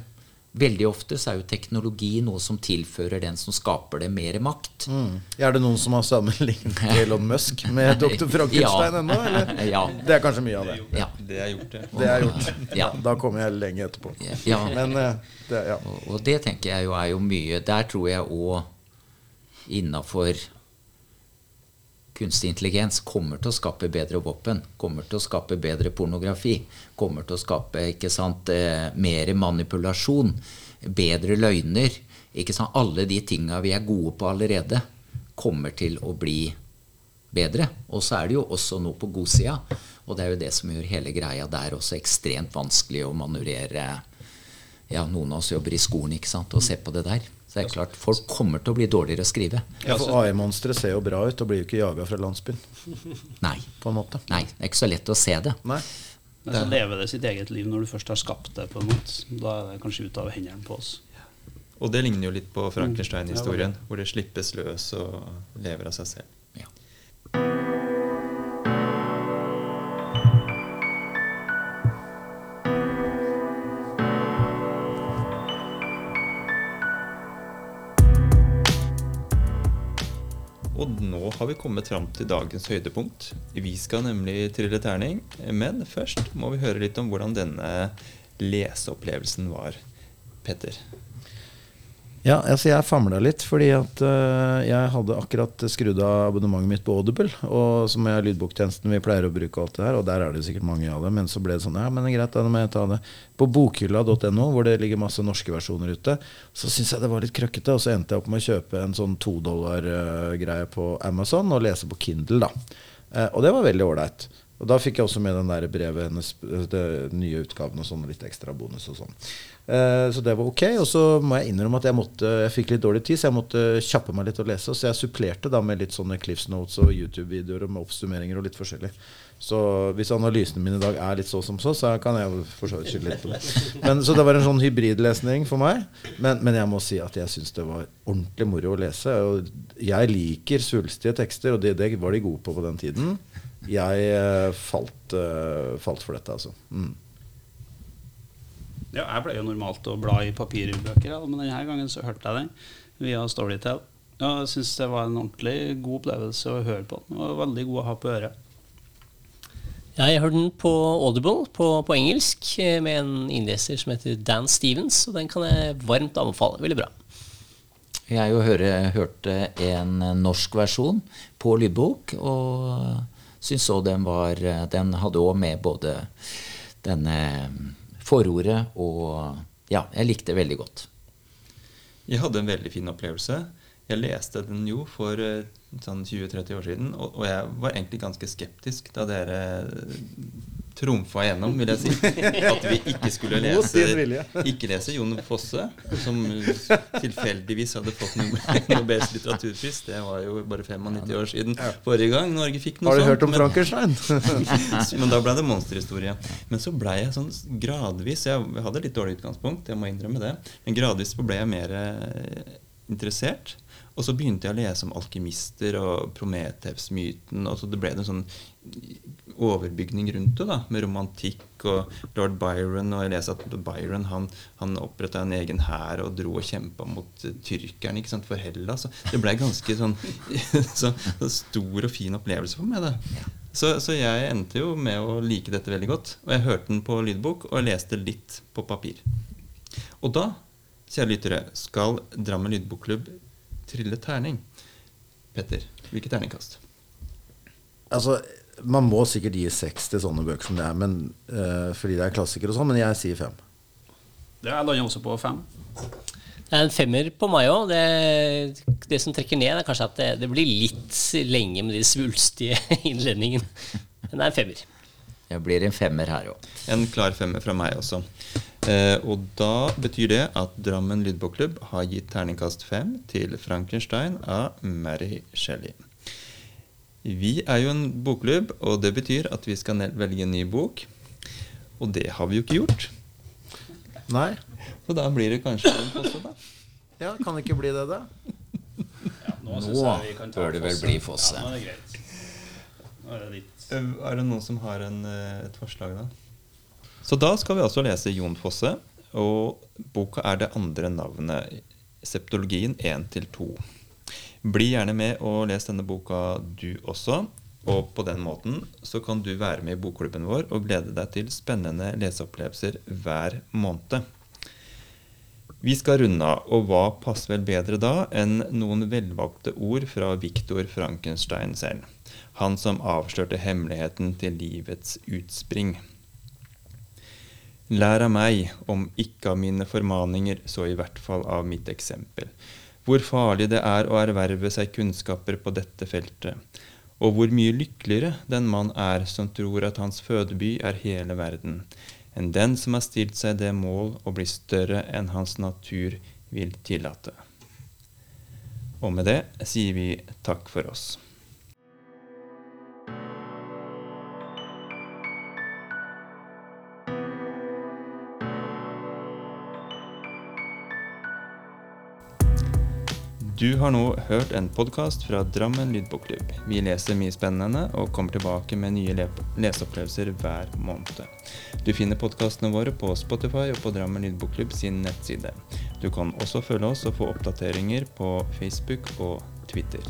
Veldig ofte så er jo teknologi noe som tilfører den som skaper det, mer makt. Mm. Er det noen som har sammenlignet Elon Musk med dr. Frankenstein Ja. ennå? Eller? Ja. Det er kanskje mye av det. Ja. Det er gjort, det. Det er gjort. Ja. Da kommer jeg lenge etterpå. Ja. Men eh, det, ja. Og, og det tenker jeg jo er jo mye Der tror jeg òg innafor kunstig intelligens kommer til å skape bedre våpen. Kommer til å skape bedre pornografi. Kommer til å skape ikke sant, eh, mer manipulasjon. Bedre løgner. Ikke sant? Alle de tinga vi er gode på allerede, kommer til å bli bedre. Og så er det jo også noe på godsida. Og det er jo det som gjør hele greia der også ekstremt vanskelig å manøvrere ja, noen av oss jobber i skolen ikke sant, og ser på det der. Så det er klart, folk kommer til å bli dårligere å skrive. Ja, for AI-monstre ser jo bra ut og blir jo ikke jaga fra landsbyen. Nei. på en måte. Nei, det er ikke så lett å se det. Nei. Men så lever det sitt eget liv når du først har skapt det. på en måte. Da er det kanskje ut av hendene på oss. Og det ligner jo litt på Frankenstein-historien, hvor det slippes løs og lever av seg selv. Og nå har vi kommet fram til dagens høydepunkt. Vi skal nemlig trille terning, men først må vi høre litt om hvordan denne leseopplevelsen var. Petter. Ja, altså jeg famla litt, fordi at uh, jeg hadde akkurat skrudd av abonnementet mitt på Audible, og som er lydboktjenesten vi pleier å bruke, alt det her, og der er det sikkert mange av dem, men så ble det sånn Ja, men det er greit, da må jeg ta det. På bokhylla.no, hvor det ligger masse norske versjoner ute, så syns jeg det var litt krøkkete, og så endte jeg opp med å kjøpe en sånn to dollar-greie på Amazon og lese på Kindle, da. Uh, og det var veldig ålreit. Og da fikk jeg også med den der brevet hennes, det nye utgaven og sånn, litt ekstra bonus og sånn. Eh, så det var ok. Og så må jeg innrømme at jeg, måtte, jeg fikk litt dårlig tid, så jeg måtte kjappe meg litt og lese. Så jeg supplerte da med litt sånne Cliffs Notes og YouTube-videoer med oppsummeringer og litt forskjellig. Så hvis analysene mine i dag er litt så som så, så kan jeg for så vidt skylde litt på det. Men, så det var en sånn hybridlesning for meg. Men, men jeg må si at jeg syns det var ordentlig moro å lese. Og jeg liker svulstige tekster, og det, det var de gode på på den tiden. Jeg eh, falt, eh, falt for dette, altså. Mm. Ja, jeg pleier jo normalt å bla i papirbøker, men denne gangen så hørte jeg den via Storytel. Ja, jeg syns det var en ordentlig god opplevelse å høre på. Den var veldig god å ha på øret. Ja, jeg hørte den på Audible på, på engelsk eh, med en innleser som heter Dan Stevens, og den kan jeg varmt anbefale. Veldig bra. Jeg jo hørte en norsk versjon på lydbok, og syns òg den var Den hadde òg med både denne forordet og Ja, jeg likte det veldig godt. Jeg hadde en veldig fin opplevelse. Jeg leste den jo for eh, sånn 20-30 år siden, og, og jeg var egentlig ganske skeptisk da dere trumfa igjennom, vil jeg si. At vi ikke skulle lese. Ikke lese Jon Fosse, som tilfeldigvis hadde fått No- Nobels litteraturpris. Det var jo bare 95 år siden forrige gang Norge fikk noe sånt. Har du hørt om Frankenstein? men da ble det monsterhistorie. Men så ble jeg sånn gradvis Jeg hadde litt dårlig utgangspunkt, jeg må innrømme det. Men gradvis ble jeg mer eh, interessert. Og så begynte jeg å lese om alkymister og Prometheus-myten. Og så det ble en sånn overbygning rundt det, da, med romantikk og lord Byron. Og jeg leser at Byron han, han oppretta en egen hær og dro og kjempa mot tyrkerne ikke sant, for Hellas. Det ble ganske sånn så, så stor og fin opplevelse for meg. det. Så, så jeg endte jo med å like dette veldig godt. Og jeg hørte den på lydbok, og jeg leste litt på papir. Og da, kjære lyttere, skal Drammen lydbokklubb trille terning. Petter, hvilket terningkast? Altså, man må sikkert gi seks til sånne bøker som det er, men, uh, fordi det er klassikere og sånn, men jeg sier fem. Det er lander også på fem. Det er en femmer på meg òg. Det, det, som trekker ned, er kanskje at det, det blir litt lenge med de svulstige innledningen. Men det er en femmer. Det blir en femmer her òg. En klar femmer fra meg også. Eh, og da betyr det at Drammen Lydbokklubb har gitt terningkast fem til Frankenstein av Mary Shelley. Vi er jo en bokklubb, og det betyr at vi skal velge en ny bok. Og det har vi jo ikke gjort. Nei. Så da blir det kanskje en Fosse, da. Ja, kan det ikke bli det, da? Ja, nå Nå bør det vel bli Fosse. Ja, nå er det greit. Nå er det Er det noen som har en, et forslag, da? Så da skal vi altså lese Jon Fosse, og boka er det andre navnet. Septologien 1 til 2. Bli gjerne med og les denne boka du også. Og på den måten så kan du være med i bokklubben vår og glede deg til spennende leseopplevelser hver måned. Vi skal runde av, og hva passer vel bedre da enn noen velvalgte ord fra Viktor Frankenstein selv? Han som avslørte hemmeligheten til livets utspring. Lær av meg, om ikke av mine formaninger, så i hvert fall av mitt eksempel. Hvor farlig det er å erverve seg kunnskaper på dette feltet, og hvor mye lykkeligere den mann er som tror at hans fødeby er hele verden, enn den som har stilt seg det mål å bli større enn hans natur vil tillate. Og med det sier vi takk for oss. Du har nå hørt en podkast fra Drammen Lydbokklubb. Vi leser mye spennende og kommer tilbake med nye le leseopplevelser hver måned. Du finner podkastene våre på Spotify og på Drammen Lydbokklubb sin nettside. Du kan også følge oss og få oppdateringer på Facebook og Twitter.